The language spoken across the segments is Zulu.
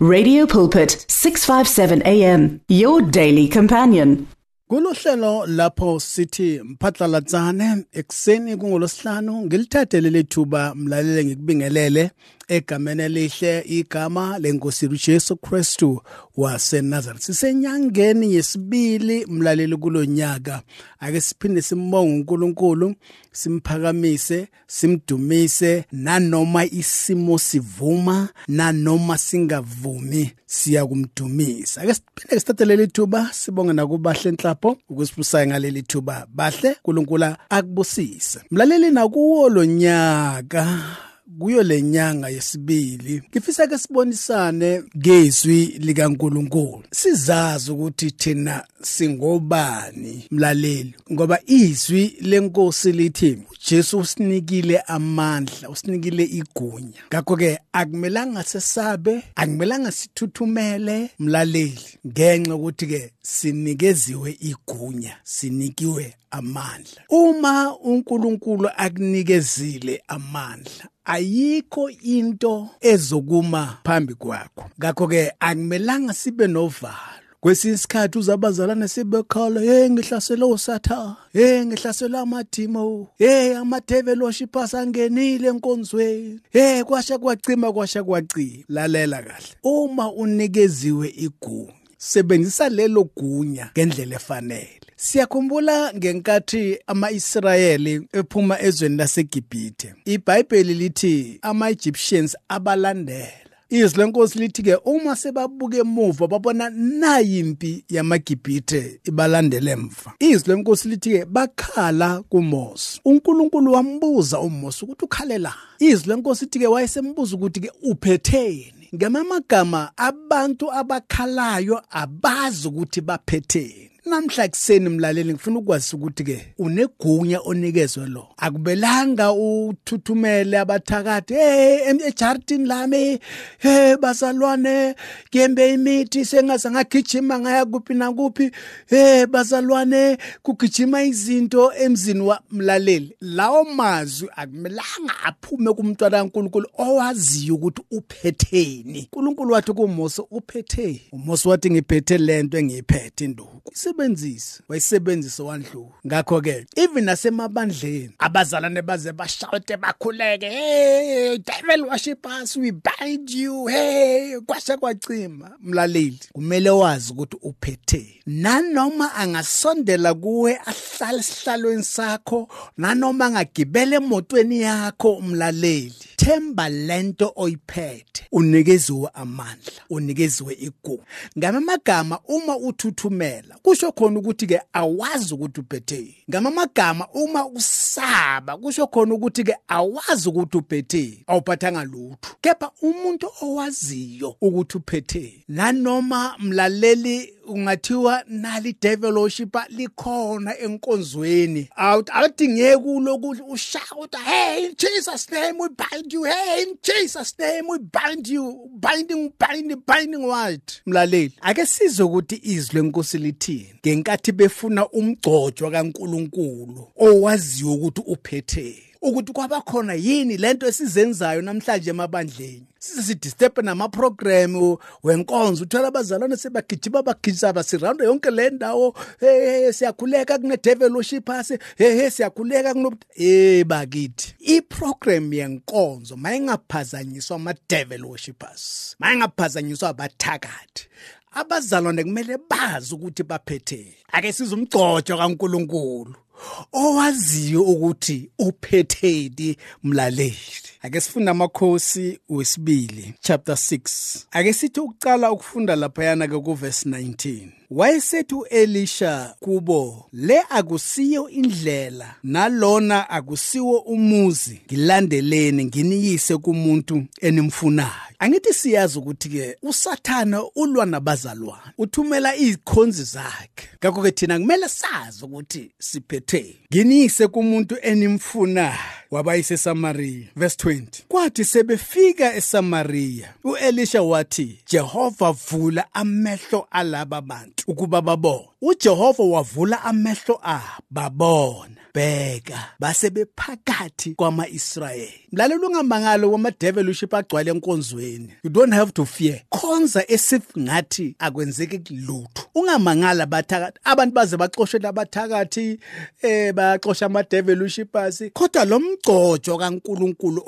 Radio Pulpit 657 AM your daily companion. Kulohlelo lapho sithi mphatlalatsane ekseni kungolosihlanu ngilithathe leli thuba mlalele ngikubingelele egameni elihle igama lenkosi uJesu Kristu waseNazaretha sisenyangeni yesibili mlaleli kulonyaka ake siphinde simbonge uNkulunkulu simphakamise simdumise nanoma isimo sivuma nanoma singavumi siya kumdumisa ake siphinde sithathele lithuba sibonge nakubahle enhlapho ukusibusayo ngaleli thuba. Bahle uNkulunkulu akubusise. Mlaleli nakuwo lonyaka kuyo lenyanga yesibili ngifisa ke sibonisane ngezwi likaNkuluNkulu. Sizazi ukuthi thina singobani mlaleli ngoba izwi lenkosi lithi uJesu usinikile amandla usinikile igunya. Ngakho ke akumelanga sesabe akumelanga sithuthumele mlaleli ngenxa ukuthi ke sinikeziwe igunya sinikiwe amandla. Uma uNkulunkulu akunikezile amandla ayikho into ezokuma phambi kwakho. Ngakho ke akumelanga sibe novalo. Kwesinye isikhathi uzabazalane sibekhala hey ngihlasela usathana hey ngihlasela amadimo hey amadevil worshippers angenile enkonzweni hey kwasha kwacima kwasha kwacima. Lalela kahle. Uma unikeziwe igunya sebenzisa lelo gunya ngendlela efanele. Siyakhumbula ngenkathi ama-Israyeli ephuma ezweni laseGibhithe. iBhayibheli lithi ama-Egyptians abalandela. Izwi lenkosi lithi ke uma sebabuka emuva babona nayimpi yamaGibhithe ibalandele emva. Izwi lenkosi lithi ke bakhala kuMose. uNkulunkulu wambuza uMose ukuthi ukhalela. Izwi lenkosi lithi ke wayesembuza ukuthi ke uphetheni. ngamagama abantu abakhalayo abazi ukuthi baphetheni namhla kuseni mlaleli ngifuna ukwazi ukuthi ke unegunya onikezwe lo. Akubelanga uthuthumele abathakathi hey ejardini lami hey bazalwane kembe imithi sengaze ngagijima ngaya kuphi nakuphi hey bazalwane kugijima izinto emzini wamlaleli lawo mazwi akumelanga aphume kumntwana kaNkuluNkulu owaziyo ukuthi uphetheni. uNkulunkulu wathi kuMose uphethe. uMose wathi ngiphethe lento engiyiphethe induku wayisebenzisa wayisebenzisa wandluka ngakho ke even nasemabandleni abazalane baze bashawute bakhuleke hey devil worship us we bind you hey kwasha kwacima. Mlaleli kumele wazi ukuthi uphethe nanoma angasondela kuwe ahlale sihlalweni sakho nanoma angagibela emotweni yakho umlaleli themba lento oyiphethe. Unikeziwe amandla unikeziwe igugu. Ngamagama uma uthuthumela kusho khona ukuthi ke awazi ukuthi uphethe ngamagama uma usaba kusho khona ukuthi ke awazi ukuthi uphethe awuphathanga lutho. Kepha umuntu owaziyo ukuthi uphethe nanoma mlaleli ungathiwa nali devil worshiper likhona enkonzweni. Awudingeki ulokuthi ushouta hey in Jesus name we bind you. Hey in Jesus name we bind you. Binding binding binding what? Mlaleli ake sizwe ukuthi izwi lenkosi lithini ngenkathi befuna umgcojwa kaNkuluNkulu owaziyo ukuthi uphethe ukuthi kwabakhona yini lento esizenzayo namhlanje emabandleni? Size sidisturb namaprogram wenkonzo uthola abazalwane sebagijima bagijisa basiranda yonke le ndawo. Hey siyakhuleka kune devil worshipers hey siyakhuleka kuno eh bakithi iprogram yenkonzo mayingaphazanyiswa ama devil worshipers mayingaphazanyiswa abathakathi abazalwane kumele bazi ukuthi baphethe ake sizumgcojo kaNkuluNkulu. Owaziyo ukuthi uphetheni mlaleli. Ake sifunda amakhosi wesibili chapter 6 ake sithi ukucala ukufunda laphayana ke kuverse 19 wayesethi u-elisha kubo le akusiyo indlela nalona akusiwo umuzi. Ngilandeleni nginiyise kumuntu enimfunayo. Angithi siyazi ukuthi-ke usathana ulwa nabazalwane uthumela izikhonzi zakhe. Ngakho-ke thina kumele sazi ukuthi siphethe nginiyise kumuntu enimfunayo wabayise eSamaria verse 20 kwathi sebefika eSamaria uElisha wathi Jehova vula amehlo alaba bantu ukuba babone uJehova wavula amehlo abo babona bheka base bephakathi kwama-Israyeli. Mlalela ungamangalo wama-devil worship agcwale enkonzweni you don't have to fear. Khonza esif ngathi akwenzeki lutho. Ungamangala bathakathi abantu baze baxoshela abathakathi eh baxosha ama-devil worshipers kodwa lo mgcojo kaNkuluNkulu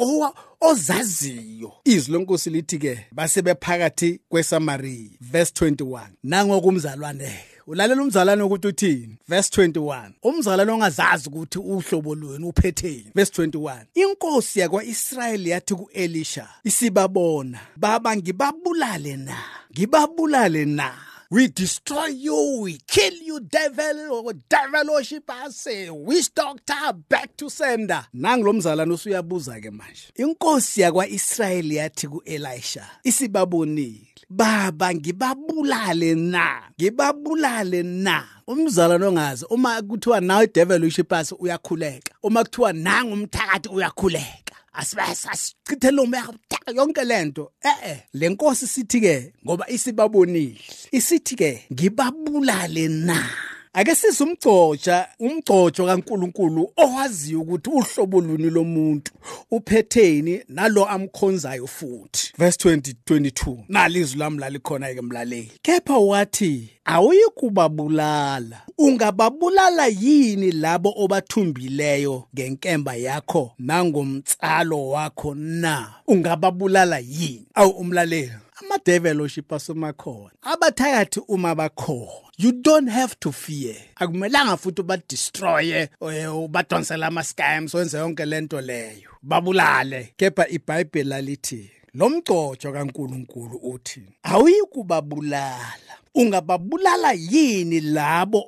ozaziyo. Izwi lenkosi lithi ke base bephakathi kweSamaria verse 21 nangokumzalwane. Ulalela umzalwane ukuthi uthini? Verse 21 umzalwane ongazazi ukuthi uhlobo lweni uphetheni. Verse 21 inkosi yakwa-Israyeli yathi ku-Elisha isibabona baba ngibabulale na? Ngibabulale na? We destroy you, we kill you, devil, or devil worshippers, witch doctor, back to sender. Nangu lo mzalwane usuyabuza ke manje. Inkosi yakwa-Israyeli yathi ku-Elisha, isibabonile. Baba ngibabulale na, ngibabulale na. umzalwane ongazi uma kuthiwa nawe devil worshippers uyakhuleka. Uma kuthiwa nangu umthakathi uyakhuleka. Asibasichithele umoya yonke lento eh eh lenkosi sithi ke ngoba isibabonile. Isithi ke ngibabulale na? Ake sizumgcotsha umgcotsho kaNkuluNkulu owaziyo ukuthi uhlobo luni lomuntu uphetheni nalo amkhonzayo futhi. Verse 20 22 nalizwi lami lalikhona ke mlaleli. Kepha wathi awuyi kubabulala ungababulala yini labo obathumbileyo ngenkemba yakho nangomtsalo wakho na? Ungababulala yini? Awu umlaleli. Ama-devil worship asemakhona abathakathi uma bakhona you don't have to fear. Akumelanga futhi ubadestroye ubadonsele ama-scams wenze yonke lento leyo. Babulale. Kepha ibhayibheli lalithi lo mgcotsho kaNkuluNkulu uthi awuyi kubabulala ungababulala yini labo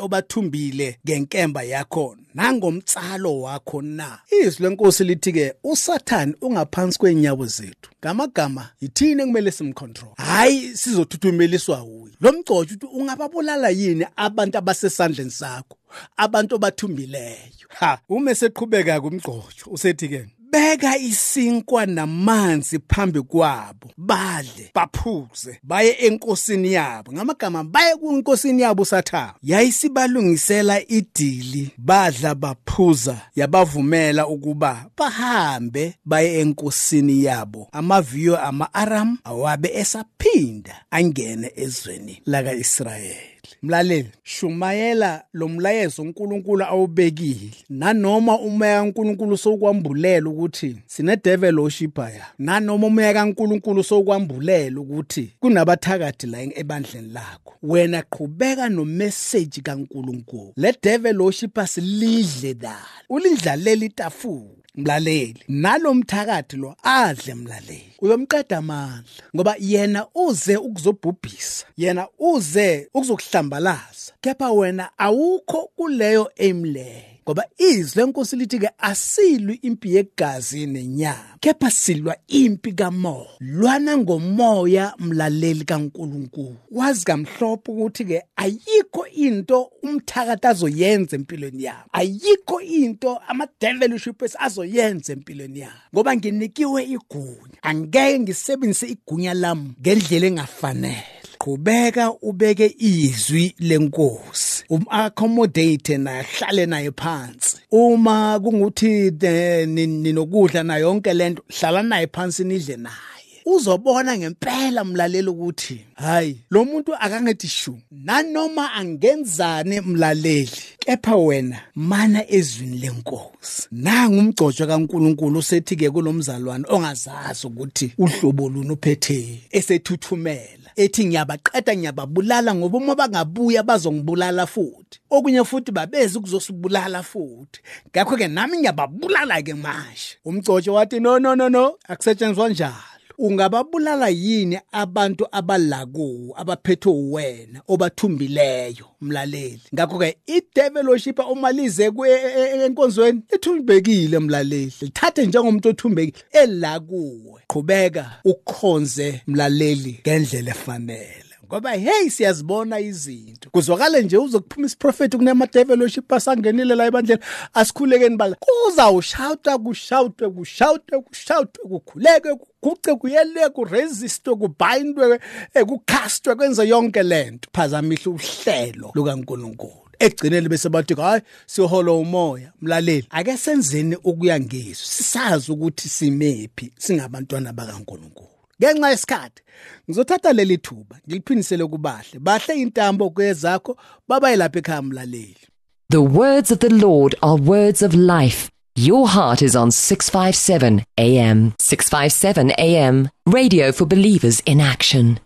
obathumbile ngenkemba yakho? Nangomtsalo wakho na? Izwi lenkosi lithi ke usathani ungaphansi kwenyawo zethu. Ngamagama yithini ekumele simcontrol? Hayi sizothuthumeliswa uyi lo mgcotsho uthi ungababulala yini abantu abasesandleni sakho? Abantu obathumbileyo ha uma seqhubeka kumgcotsho usethi ke beka isinkwa namanzi phambi kwabo badle baphuze baye enkosini yabo. Ngamagama baye kunkosini yabo sathana yayisibalungisela idili badla baphuza yabavumela ukuba bahambe baye enkosini yabo. Amaviyo ama-aram awabe esaphinda angene ezweni laka-israyeli. Mlaleli. Shumayela lo mlayezo uNkulunkulu awubekile. Nanoma umoya kaNkulunkulu sokwambulela ukuthi sine devil worshipper ya nanoma umoya kaNkulunkulu sokwambulela ukuthi kunabathakathi la ebandleni lakho wena qhubeka no message kaNkulunkulu. Le devil worshipper silidle dala. Ulidlalela itafula. Mlaleli nalomthakathi lo adle mlaleli. Uyomqeda amandla ngoba yena uze ukuzobhubhisa yena uze ukuzokuhlambalaza. Kepha wena awukho kuleyo aim leyo ngoba izwi lenkosi lithi ke asilwi impi yegazi nenyama kepha silwa impi kamoya. Lwana ngomoya mlaleli kaNkuluNkulu. Wazi kamhlophe ukuthi ke ayikho into umthakathi azoyenza empilweni yami ayikho into ama devil worshippers azoyenza empilweni yami ngoba nginikiwe igunya. Angeke ngisebenzise igunya lami ngendlela engafanele. Qhubeka ubeke izwi lenkosi. Um-accommodate naye hlale naye phansi. Uma kunguthi ninokudla nayo yonke lento hlala naye phansi nidle naye. Uzobona ngempela mlaleli ukuthi hayi lo muntu akangethi shu nanoma angenzane mlaleli. Kepha wena mana ezwini lenkosi. Nanga umgcotsho kaNkuluNkulu usethi ke kulomzalwane ongazazi ukuthi uhlobo luni uphethe esethuthumela. Ethi ngiyabaqeda ngiyababulala ngoba uma bangabuya bazongibulala futhi. Okunye futhi babeze ukuzosibulala futhi. Ngakho ke nami ngiyababulala ke manje umgcotsho wathi no no no no akusetshenzwa njalo. Ungababulala yini abantu abalaku abaphethwe wena obathumbileyo mlaleli? Ngakho ke i-devil worshipper uma lize enkonzweni lithumbekile mlaleli. Lithathe njengomuntu othumbekile ela kuwe. Qhubeka ukhonze mlaleli ngendlela efanele. Ngoba hey siyazibona izinto. Kuzwakale nje uzokuphuma isiprofeti kunema developship asangenile la ebandleni asikhulekeni bala. Kuzawushouta kushawutwe kushawutwe kushawutwe kukhuleke kuguce kuyele kuresistwe kubhayindwe kucastwe kwenze yonke lento phazamihla uhlelo lukaNkuluNkulu. Egcineni bese bathi hayi siyohola umoya mlaleli. Ake senzeni ukuya ngezo sisazi ukuthi simephi singabantwana bakaNkuluNkulu. Ngenxa yesikhathi ngizothatha leli thuba ngiliphindisele kubahle bahle intambo kwezakho babaye lapha ekhaya mlaleli The words of the Lord are words of life. Your heart is on 657 AM. 657 AM. Radio for believers in action.